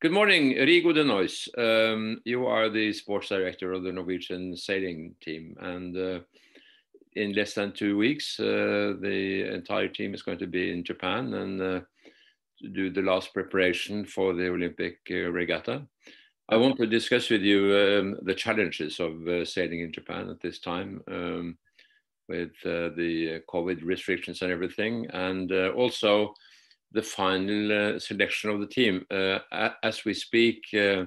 Good morning, Rigo de Nijs. Um, you are the sports director of the Norwegian sailing team, and uh, in less than two weeks, uh, the entire team is going to be in Japan and uh, do the last preparation for the Olympic uh, regatta. I want to discuss with you um, the challenges of uh, sailing in Japan at this time. Um, with uh, the COVID restrictions and everything, and also the final uh, selection of the team. Uh, as we speak, uh,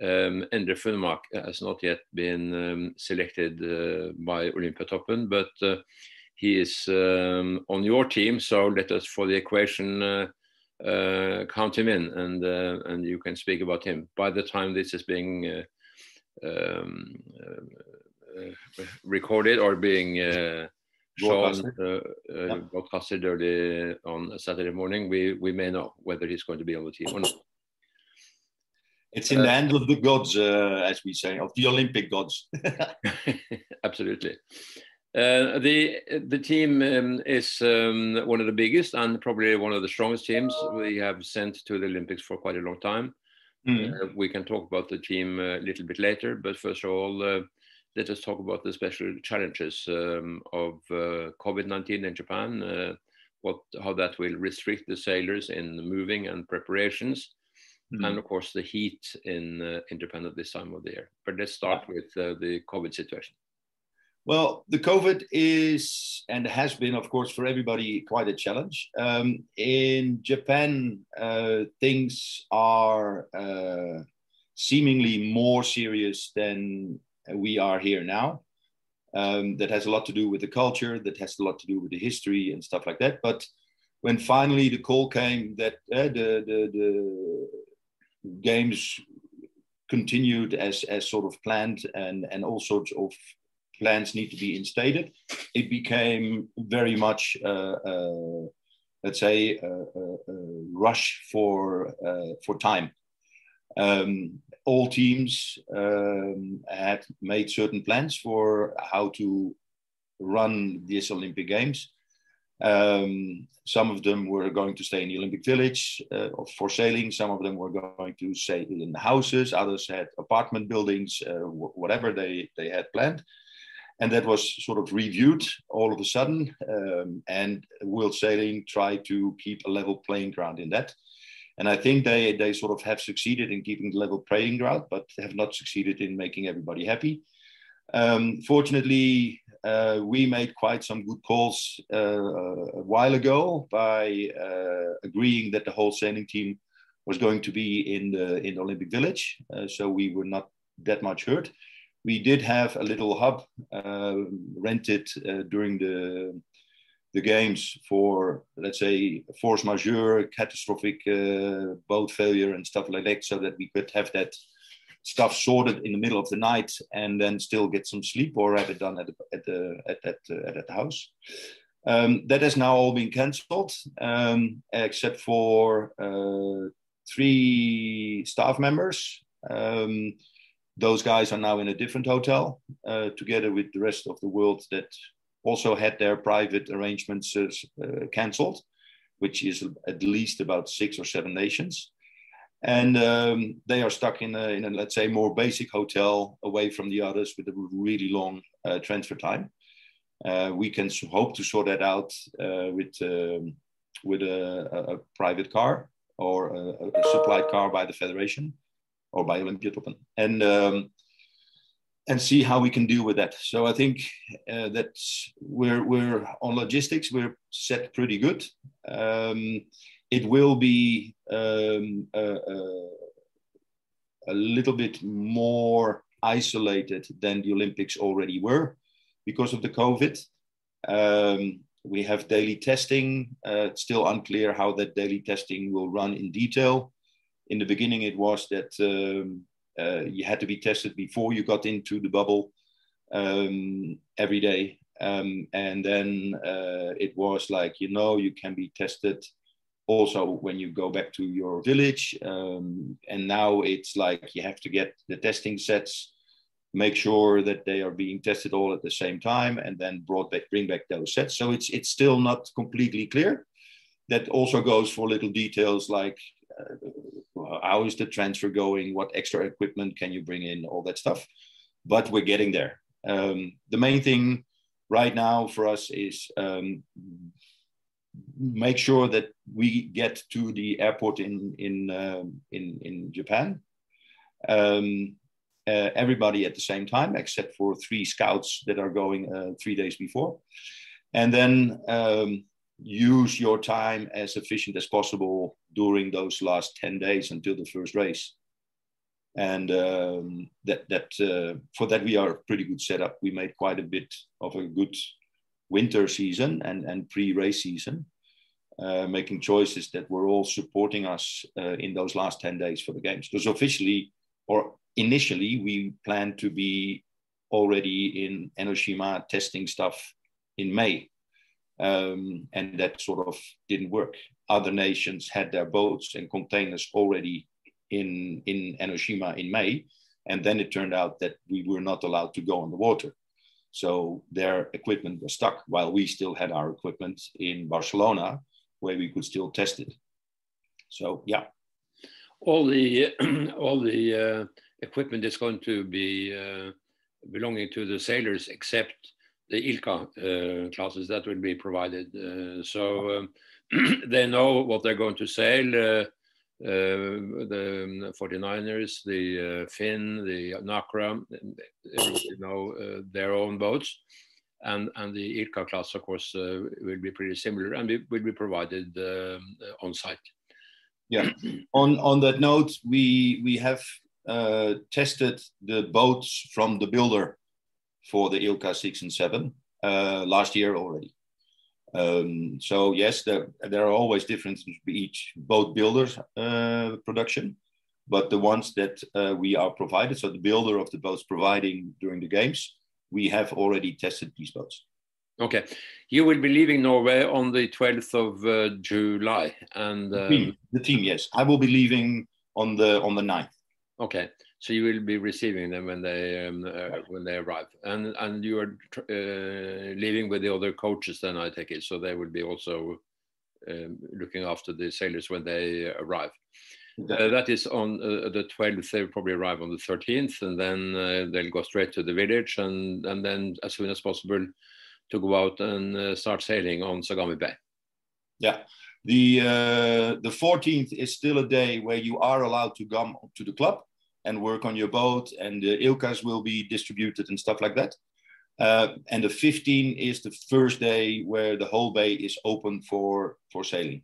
um, Endre Funnemark has not yet been um, selected uh, by Olympiatoppen, but uh, he is um, on your team. So let us, for the equation, uh, count him in, and and you can speak about him. By the time this is being um, recorded or being shown uh, uh, broadcasted early on Saturday morning, we, we may know whether he's going to be on the team or not. It's in uh, the hand of the gods, uh, as we say, of the Olympic gods. Absolutely. Uh, the the team um, is um, one of the biggest and probably one of the strongest teams we have sent to the Olympics for quite a long time. Mm. Uh, we can talk about the team a little bit later, but first of all, let us talk about the special challenges um, of uh, COVID-19 in Japan, uh, what, how that will restrict the sailors in moving and preparations, mm. and of course the heat in, uh, in Japan at this time of the year. But let's start with uh, the COVID situation. Well, the COVID is and has been, of course, for everybody quite a challenge. Um, in Japan, uh, things are uh, seemingly more serious than we are here now. Um, that has a lot to do with the culture, that has a lot to do with the history and stuff like that. But when finally the call came that uh, the, the, the games continued as, as sort of planned and, and all sorts of plans need to be instated, it became very much, uh, uh, let's say, a, a, a rush for, uh, for time. Um, all teams um, had made certain plans for how to run these Olympic Games. Um, some of them were going to stay in the Olympic Village uh, for sailing. Some of them were going to stay in the houses. Others had apartment buildings, uh, whatever they, they had planned. And that was sort of reviewed all of a sudden. Um, and World Sailing tried to keep a level playing ground in that. And I think they, they sort of have succeeded in keeping the level playing ground, but have not succeeded in making everybody happy. Um, fortunately, uh, we made quite some good calls uh, a while ago by uh, agreeing that the whole sailing team was going to be in the in the Olympic Village, uh, so we were not that much hurt. We did have a little hub uh, rented uh, during the the games for let's say force majeure catastrophic uh, boat failure and stuff like that so that we could have that stuff sorted in the middle of the night and then still get some sleep or have it done at the, at the at that uh, at the house. Um, that has now all been cancelled um, except for uh, three staff members. Um, those guys are now in a different hotel uh, together with the rest of the world that also had their private arrangements uh, uh, cancelled, which is at least about six or seven nations. And um, they are stuck in a, in a, let's say, more basic hotel away from the others with a really long uh, transfer time. Uh, we can hope to sort that out uh, with, um, with a, a, private car or a, a, supplied car by the federation or by Olympiatoppen. And um, and see how we can deal with that. So I think uh, that we're we're on logistics. We're set pretty good. Um, it will be um, a, a, little bit more isolated than the Olympics already were because of the COVID. Um, we have daily testing. Uh, it's still unclear how that daily testing will run in detail. In the beginning, it was that um, uh, you had to be tested before you got into the bubble um, every day. Um, and then uh, it was like, you know, you can be tested also when you go back to your village. Um, and now it's like you have to get the testing sets, make sure that they are being tested all at the same time, and then brought back, bring back those sets. So it's it's still not completely clear. That also goes for little details like uh, how is the transfer going? What extra equipment can you bring in? All that stuff. But we're getting there. Um, the main thing right now for us is um, make sure that we get to the airport in in um, in, in Japan. Um, uh, everybody at the same time, except for three scouts that are going uh, three days before, and then um, use your time as efficient as possible during those last 10 days until the first race. And um, that that uh, for that we are pretty good setup. We made quite a bit of a good winter season and and pre-race season uh, making choices that were all supporting us uh, in those last 10 days for the games. Because officially or initially we planned to be already in Enoshima testing stuff in may um, and that sort of didn't work. Other nations had their boats and containers already in, in Enoshima in May, and then it turned out that we were not allowed to go on the water. So their equipment was stuck while we still had our equipment in Barcelona where we could still test it. So, yeah. All the, all the uh, equipment is going to be uh, belonging to the sailors except the ILCA uh, classes that will be provided. Uh, so um, they know what they're going to sail. Uh, the 49ers, um, the Finn, the Nacra, you know their own boats and and the ILCA class, of course, uh, will be pretty similar and will be provided um, on site. Yeah. on on that note, we we have uh, tested the boats from the builder for the ILCA 6 and 7 uh, last year already. Um, so yes, there, there are always differences between each boat builder's uh, production, but the ones that uh, we are provided, so the builder of the boats providing during the games, we have already tested these boats. Okay, you will be leaving Norway on the 12th of uh, July, and um... the, team, the team, yes, I will be leaving on the on the 9th. Okay, so you will be receiving them when they um, uh, when they arrive, and and you are uh, living with the other coaches. Then I take it, so they will be also um, looking after the sailors when they arrive. Uh, that is on uh, the 12th. They will probably arrive on the 13th, and then uh, they'll go straight to the village, and and then as soon as possible to go out and uh, start sailing on Sagami Bay. Yeah. The the 14th is still a day where you are allowed to come to the club and work on your boat, and the ILCAs will be distributed and stuff like that. Uh, and the 15 is the first day where the whole bay is open for for sailing.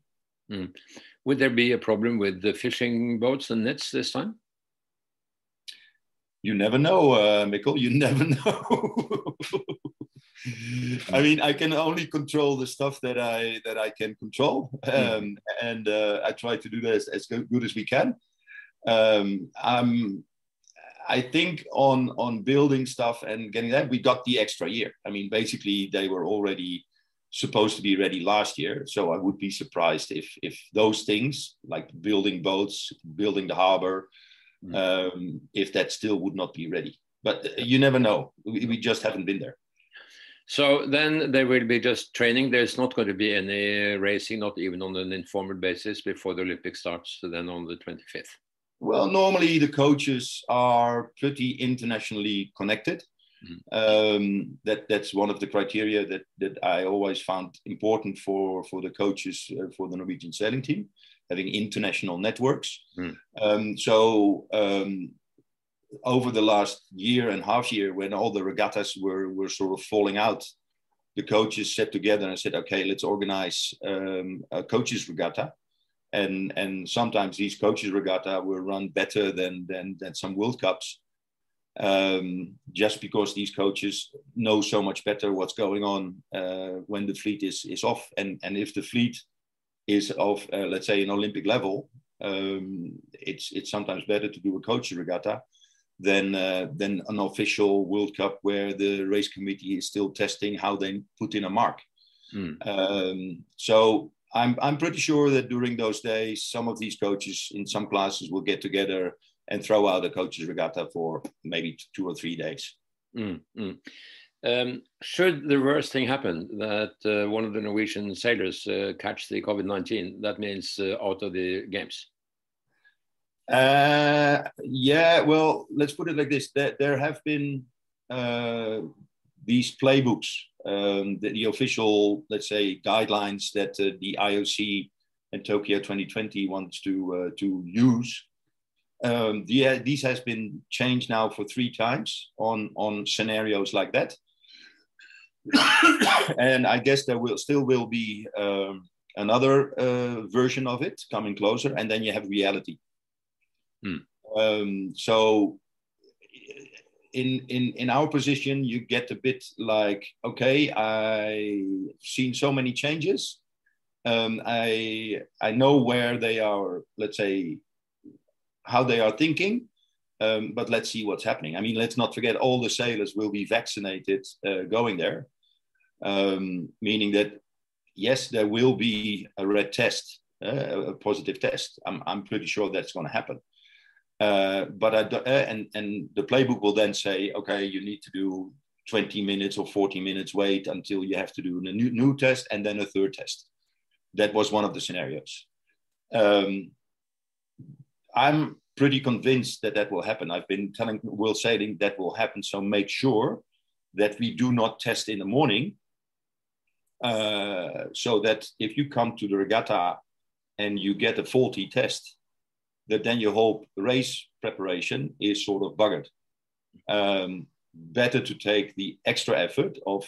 Mm. Would there be a problem with the fishing boats and nets this time? You never know, uh, Mikkel. You never know. I mean, I can only control the stuff that I that I can control, hmm. um, mm. and uh, I try to do this as good as we can um, I'm, I think on on building stuff and getting that, we got the extra year. I mean, basically, they were already supposed to be ready last year, so I would be surprised if if those things like building boats, building the harbor, mm. um, if that still would not be ready. But you never know. We, we just haven't been there. So then there will be just training. There's not going to be any racing, not even on an informal basis, before the Olympics starts. So then on the 25th. Well, normally the coaches are pretty internationally connected. Mm-hmm. Um, that that's one of the criteria that that I always found important for for the coaches uh, for the Norwegian sailing team, having international networks. Mm. Um, so um, over the last year and half year, when all the regattas were were sort of falling out, the coaches sat together and said, "Okay, let's organize um, a coaches regatta." And and sometimes these coaches regatta will run better than than than some World Cups, um, just because these coaches know so much better what's going on uh, when the fleet is is off, and and if the fleet is of uh, let's say an Olympic level, um, it's it's sometimes better to do a coach regatta than uh, than an official World Cup where the race committee is still testing how they put in a mark. Mm. Um, so I'm, I'm pretty sure that during those days, some of these coaches in some classes will get together and throw out a coaches regatta for maybe two or three days. Mm, mm. Um, should the worst thing happen that uh, one of the Norwegian sailors uh, catch the COVID 19, that means uh, out of the games? Uh, yeah, well, let's put it like this: there, there have been uh, these playbooks, um, the, the, official, let's say, guidelines that uh, the IOC and Tokyo 2020 wants to uh, to use. Um, the, these has been changed now for three times on on scenarios like that, and I guess there will still will be um, another uh, version of it coming closer, and then you have reality. Hmm. Um, so in in in our position, you get a bit like, okay, I've seen so many changes. Um, I I know where they are. Let's say how they are thinking. Um, but let's see what's happening. I mean, let's not forget all the sailors will be vaccinated uh, going there, um, meaning that yes, there will be a red test, uh, a positive test. I'm, I'm pretty sure that's going to happen. Uh, but I do, uh, and and the playbook will then say, okay, you need to do 20 minutes or 40 minutes wait until you have to do a new, new test and then a third test. That was one of the scenarios. Um, I'm pretty convinced that that will happen. I've been telling World Sailing that will happen. So make sure that we do not test in the morning. Uh, so that if you come to the regatta and you get a faulty test, that then your whole race preparation is sort of buggered. Um, better to take the extra effort of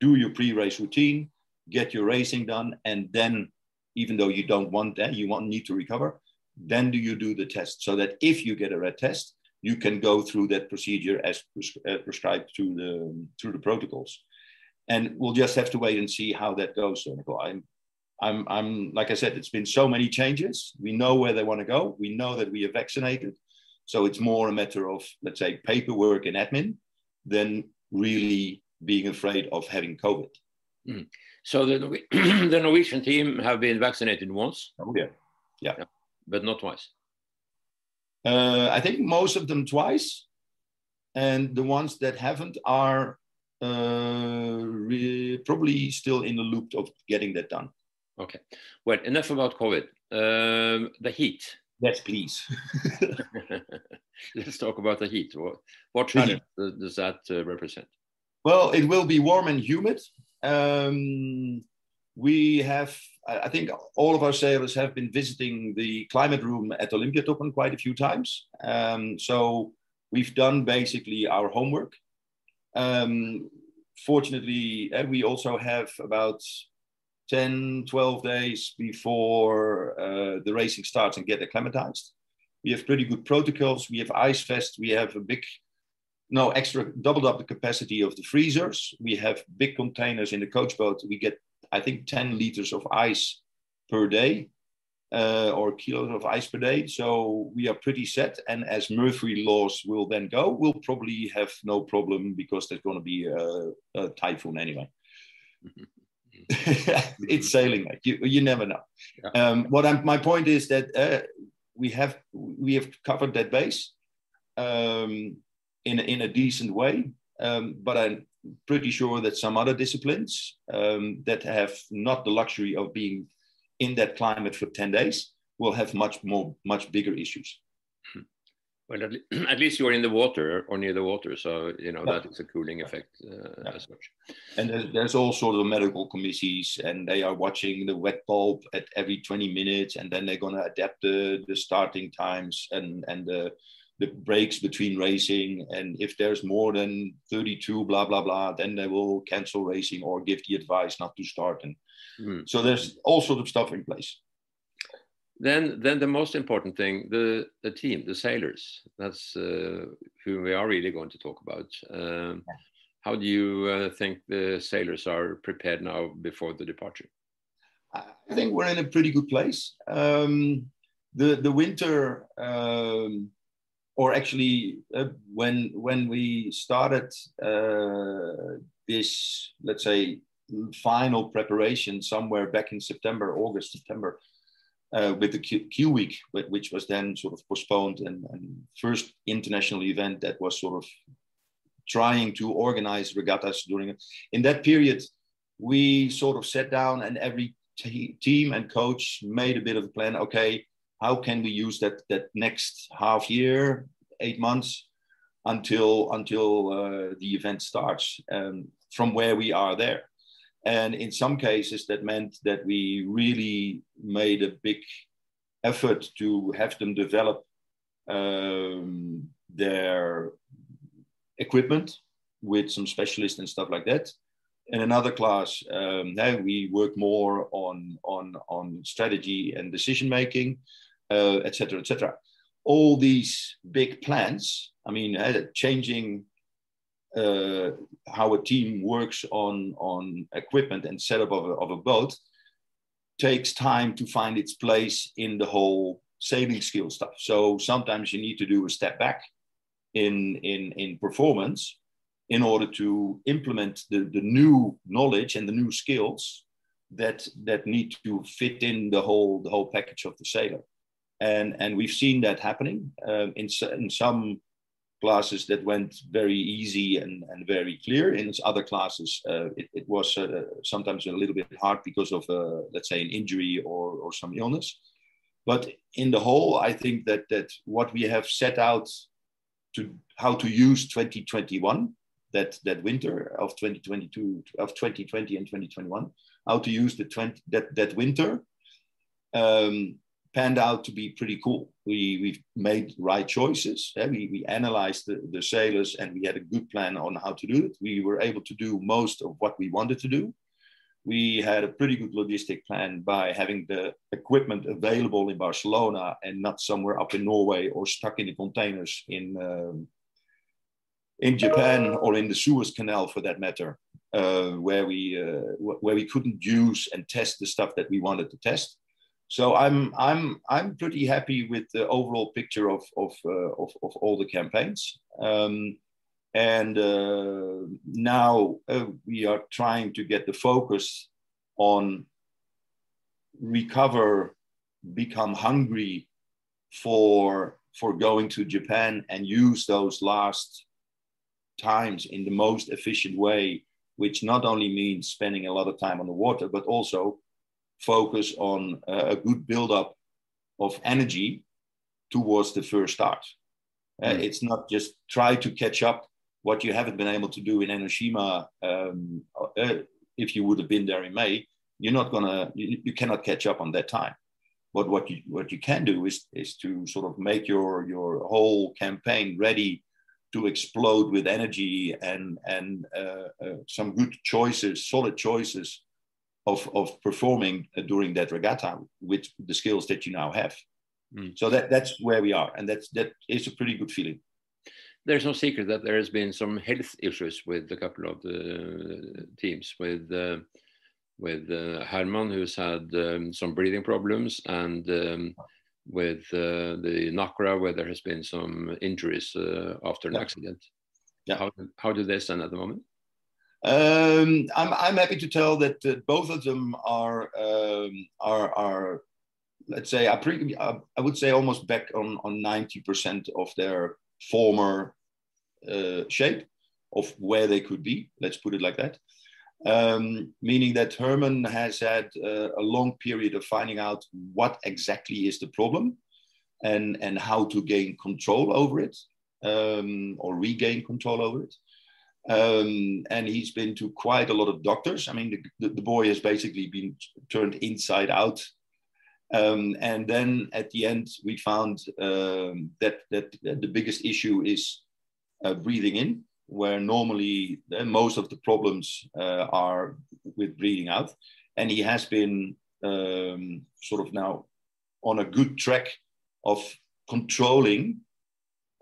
do your pre-race routine, get your racing done, and then, even though you don't want that, you want need to recover, then do you do the test so that if you get a red test, you can go through that procedure as pres- uh, prescribed through the through the protocols. And we'll just have to wait and see how that goes. So, I'm I'm, I'm, like I said, it's been so many changes. We know where they want to go. We know that we are vaccinated. So it's more a matter of, let's say, paperwork and admin than really being afraid of having COVID. Mm. So the, the Norwegian team have been vaccinated once? Oh, yeah. Yeah. yeah but not twice. Uh, I think most of them twice. And the ones that haven't are uh, probably still in the loop of getting that done. Okay. Well, enough about COVID. Um, the heat. Yes, please. Let's talk about the heat. What, what challenge does that uh, represent? Well, it will be warm and humid. Um, we have, I think all of our sailors have been visiting the climate room at Olympia Olympiatoppen quite a few times. Um, so we've done basically our homework. Um, fortunately, uh, we also have about 10, 12 days before uh, the racing starts and get acclimatized. We have pretty good protocols. We have ice fest. We have a big, no, extra, doubled up the capacity of the freezers. We have big containers in the coach boat. We get, I think, 10 liters of ice per day uh, or kilos of ice per day. So we are pretty set. And as Murphy laws will then go, we'll probably have no problem because there's going to be a, a typhoon anyway. it's sailing. You, you never know. Yeah. Um, what I'm, my point is that uh, we have we have covered that base um, in in a decent way. Um, but I'm pretty sure that some other disciplines um, that have not the luxury of being in that climate for ten days will have much more much bigger issues. Well, at, at, least you're in the water or near the water, so you know yeah. that is a cooling effect uh, yeah. as such. And there's, there's all sort of medical committees, and they are watching the wet bulb at every 20 minutes, and then they're going to adapt the, the starting times and and the the breaks between racing. And if there's more than 32, blah blah blah, then they will cancel racing or give the advice not to start. And mm. so there's all sort of stuff in place then then the most important thing the the team the sailors that's uh, who we are really going to talk about. Um, how do you uh, think the sailors are prepared now before the departure? I think we're in a pretty good place. Um, the the winter um, or actually uh, when when we started uh, this let's say final preparation somewhere back in september august september uh, with the Q, Q, week, which was then sort of postponed and, and, first international event that was sort of trying to organize regattas during it. In that period, we sort of sat down and every team and coach made a bit of a plan. Okay, how can we use that that next half year, eight months, until until uh, the event starts um, from where we are there. And in some cases, that meant that we really made a big effort to have them develop um, their equipment with some specialists and stuff like that. In another class, um, now we work more on on on strategy and decision making, etc., uh, etc. Et All these big plans, I mean, uh, changing uh, how a team works on on equipment and setup of a, of a boat takes time to find its place in the whole sailing skill stuff. So sometimes you need to do a step back in in in performance in order to implement the, the new knowledge and the new skills that that need to fit in the whole the whole package of the sailor and and we've seen that happening um, in, in some classes that went very easy and, and very clear. In other classes uh, it, it, was uh, sometimes a little bit hard because of uh, let's say an injury or, or some illness. But in the whole i think that that what we have set out to how to use 2021 that that winter of 2022 of 2020 and 2021 how to use the 20 that that winter um, panned out to be pretty cool. We we made right choices. Yeah, we, we analyzed the, the sailors and we had a good plan on how to do it. We were able to do most of what we wanted to do. We had a pretty good logistic plan by having the equipment available in Barcelona and not somewhere up in Norway or stuck in the containers in um, in Japan or in the Suez Canal for that matter, uh, where we uh, where we couldn't use and test the stuff that we wanted to test. So I'm I'm I'm pretty happy with the overall picture of of uh, of, of, all the campaigns. Um, and uh, now uh, we are trying to get the focus on recover, become hungry for for going to Japan and use those last times in the most efficient way, which not only means spending a lot of time on the water, but also focus on a good buildup of energy towards the first start. Mm. Uh, it's not just try to catch up what you haven't been able to do in Enoshima, um, uh, if you would have been there in May, you're not gonna, you, you, cannot catch up on that time. But what you what you can do is is to sort of make your your whole campaign ready to explode with energy and and uh, uh, some good choices, solid choices of of performing during that regatta with the skills that you now have. Mm. So that that's where we are, and that's that is a pretty good feeling there's no secret that there has been some health issues with a couple of the teams with uh, with uh, Herman who's had um, some breathing problems and um, with uh, the Nacra where there has been some injuries uh, after an yeah. accident. Yeah. How, how do they stand at the moment? Um, I'm, I'm happy to tell that uh, both of them are um, are are let's say I, pre- I would say almost back on on 90% of their former uh, shape of where they could be. Let's put it like that. Um, meaning that Herman has had uh, a long period of finding out what exactly is the problem and, and how to gain control over it um, or regain control over it. Um, and he's been to quite a lot of doctors. I mean, the, the, boy has basically been turned inside out um, and then at the end, we found um, that, that, that the biggest issue is uh, breathing in, where normally uh, most of the problems uh, are with breathing out. And he has been um, sort of now on a good track of controlling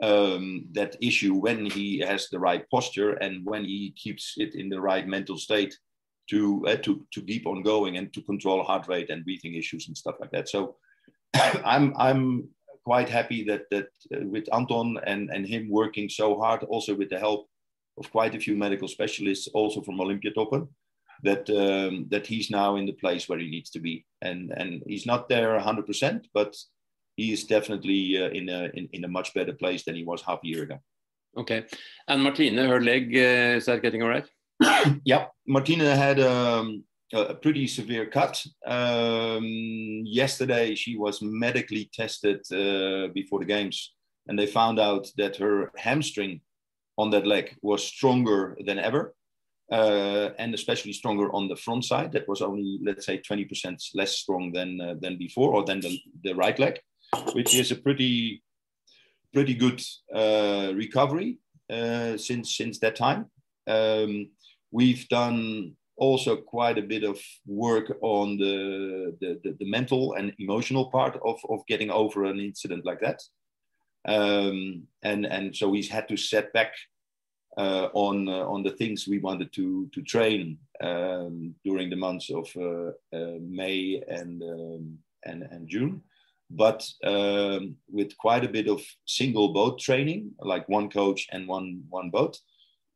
um, that issue when he has the right posture and when he keeps it in the right mental state to uh, to to keep on going and to control heart rate and breathing issues and stuff like that. So I'm I'm quite happy that that uh, with Anton and and him working so hard, also with the help of quite a few medical specialists, also from Olympiatoppen, that um, that he's now in the place where he needs to be, and and he's not there 100 percent, but he is definitely uh, in a in, in a much better place than he was half a year ago. Okay, and Martina, her leg uh, is that getting all right? yeah, Martina had um, a pretty severe cut. Um, yesterday, she was medically tested uh, before the games, and they found out that her hamstring on that leg was stronger than ever, uh, and especially stronger on the front side. That was only, let's say, 20% less strong than uh, than before, or than the, the right leg, which is a pretty pretty good uh, recovery uh, since since that time. Um, we've done also quite a bit of work on the, the, the, the, mental and emotional part of, of getting over an incident like that. Um, and, and so he's had to set back uh, on, uh, on the things we wanted to, to train um, during the months of uh, uh May and, um, and, and June. But um, with quite a bit of single boat training, like one coach and one, one boat,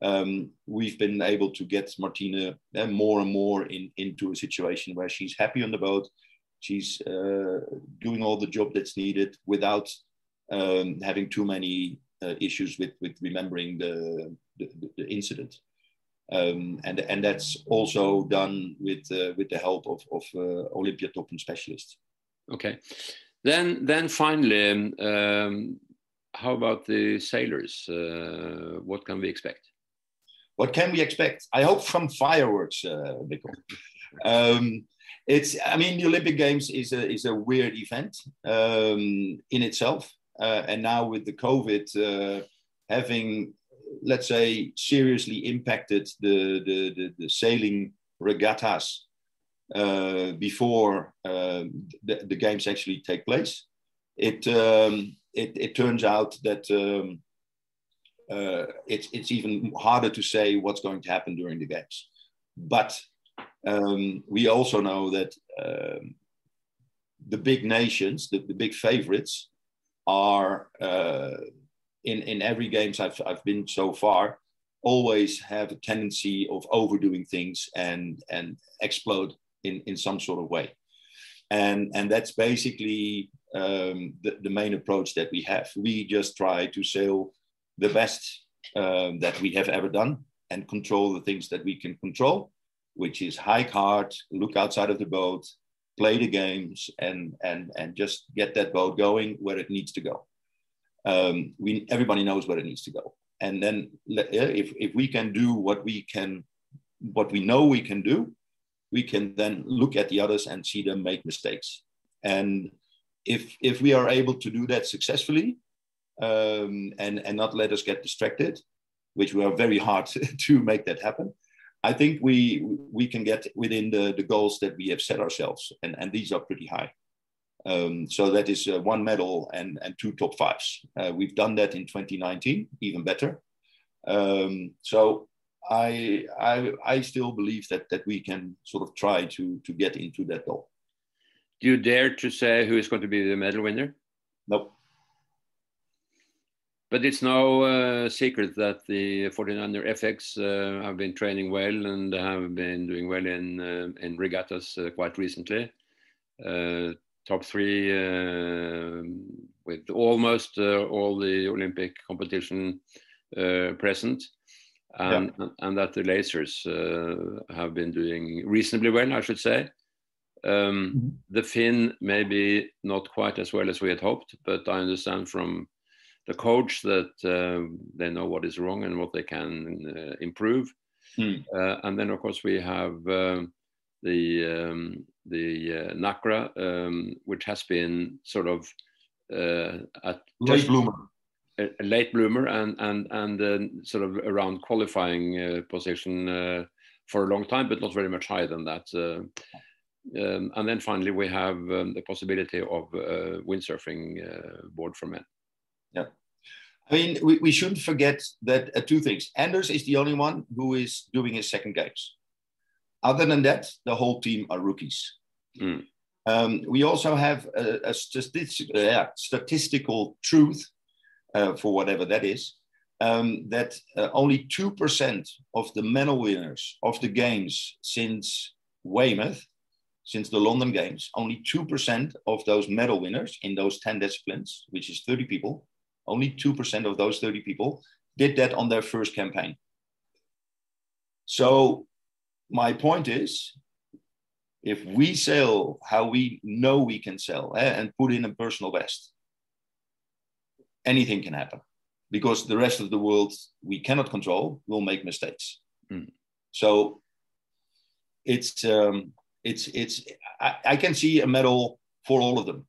um, we've been able to get Martina uh, more and more in, into a situation where she's happy on the boat. She's uh, doing all the job that's needed without um, having too many uh, issues with, with remembering the, the, the incident. Um, and, and that's also done with, uh, with the help of, of uh, Olympiatoppen specialists. Okay. Then, then finally, um, how about the sailors? Uh, what can we expect? What can we expect? I hope from fireworks, uh, um, it's, I mean, the Olympic Games is a, is a weird event um, in itself. Uh, and now with the COVID uh, having, let's say, seriously impacted the, the, the, the sailing regattas uh, before uh, the, the, games actually take place, it, um, it, it, turns out that um, uh, it's, it's even harder to say what's going to happen during the games. But um, we also know that um, the big nations, the, the big favorites, are uh, in, in every games I've, I've been so far, always have a tendency of overdoing things and, and explode in, in some sort of way. And, and that's basically um, the, the main approach that we have. We just try to sail the best um, that we have ever done and control the things that we can control, which is hike hard, look outside of the boat, play the games, and and and just get that boat going where it needs to go. Um, we everybody knows where it needs to go, and then if if we can do what we can, what we know we can do, we can then look at the others and see them make mistakes. And if if we are able to do that successfully, um, and, and not let us get distracted, which we are very hard to make that happen. I think we we can get within the, the goals that we have set ourselves, and, and these are pretty high. Um, so that is uh, one medal and, and two top fives. Uh, we've done that in 2019, even better. Um, so I, I I still believe that that we can sort of try to to get into that goal. Do you dare to say who is going to be the medal winner? Nope. But it's no uh, secret that the 49er FX uh, have been training well and have been doing well in uh, in regattas uh, quite recently. Uh, top three uh, with almost all the Olympic competition present, and, yeah. and that the lasers have been doing reasonably well, I should say. Um, mm -hmm. The Finn maybe not quite as well as we had hoped, but I understand from the coach that uh, they know what is wrong and what they can uh, improve. Mm. and then, of course, we have um, the um, the uh, Nacra, um, which has been sort of at late bloomer. A, a, late bloomer and and and sort of around qualifying position for a long time, but not very much higher than that. Um, and then finally, we have um, the possibility of uh, windsurfing uh, board for men. Yeah. I mean, we, we shouldn't forget that uh, two things. Anders is the only one who is doing his second games. Other than that, the whole team are rookies. Mm. Um, we also have a, a statistic, uh, statistical truth, uh, for whatever that is, um, that uh, only 2% of the medal winners of the games since Weymouth, since the London Games, only 2% of those medal winners in those 10 disciplines, which is 30 people, only 2% of those 30 people did that on their first campaign. So my point is, if we sell how we know we can sell eh, and put in a personal best, anything can happen because the rest of the world we cannot control will make mistakes. Mm. So it's um, it's it's I, I, can see a medal for all of them,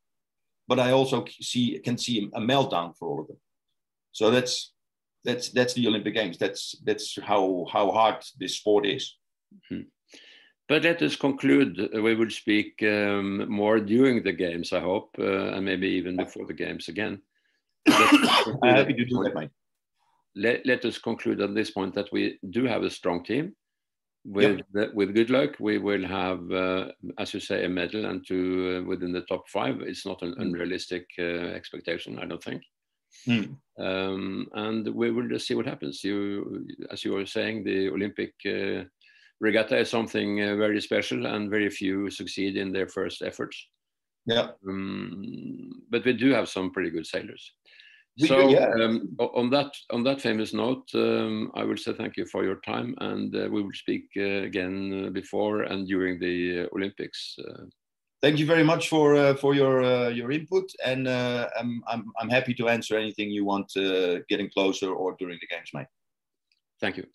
but I also see can see a meltdown for all of them. So that's that's that's the Olympic Games. That's that's how how hard this sport is. Mm. But let us conclude. We will speak um, more during the games, I hope, uh, and maybe even before the games again. Happy to do that, Mike. Let, let us conclude at this point that we do have a strong team. With yep. with good luck, we will have, uh, as you say, a medal and two uh, within the top five. It's not an mm. unrealistic uh, expectation, I don't think. Mm. Um, and we will just see what happens. You, as you were saying, the Olympic uh, regatta is something uh, very special, and very few succeed in their first efforts. Yeah. Um, but we do have some pretty good sailors. We so yeah. um, on that on that famous note, um, I will say thank you for your time, and uh, we will speak uh, again uh, before and during the uh, Olympics. Uh. Thank you very much for uh, for your your input, and I'm, I'm I'm happy to answer anything you want getting closer or during the games, mate. Thank you.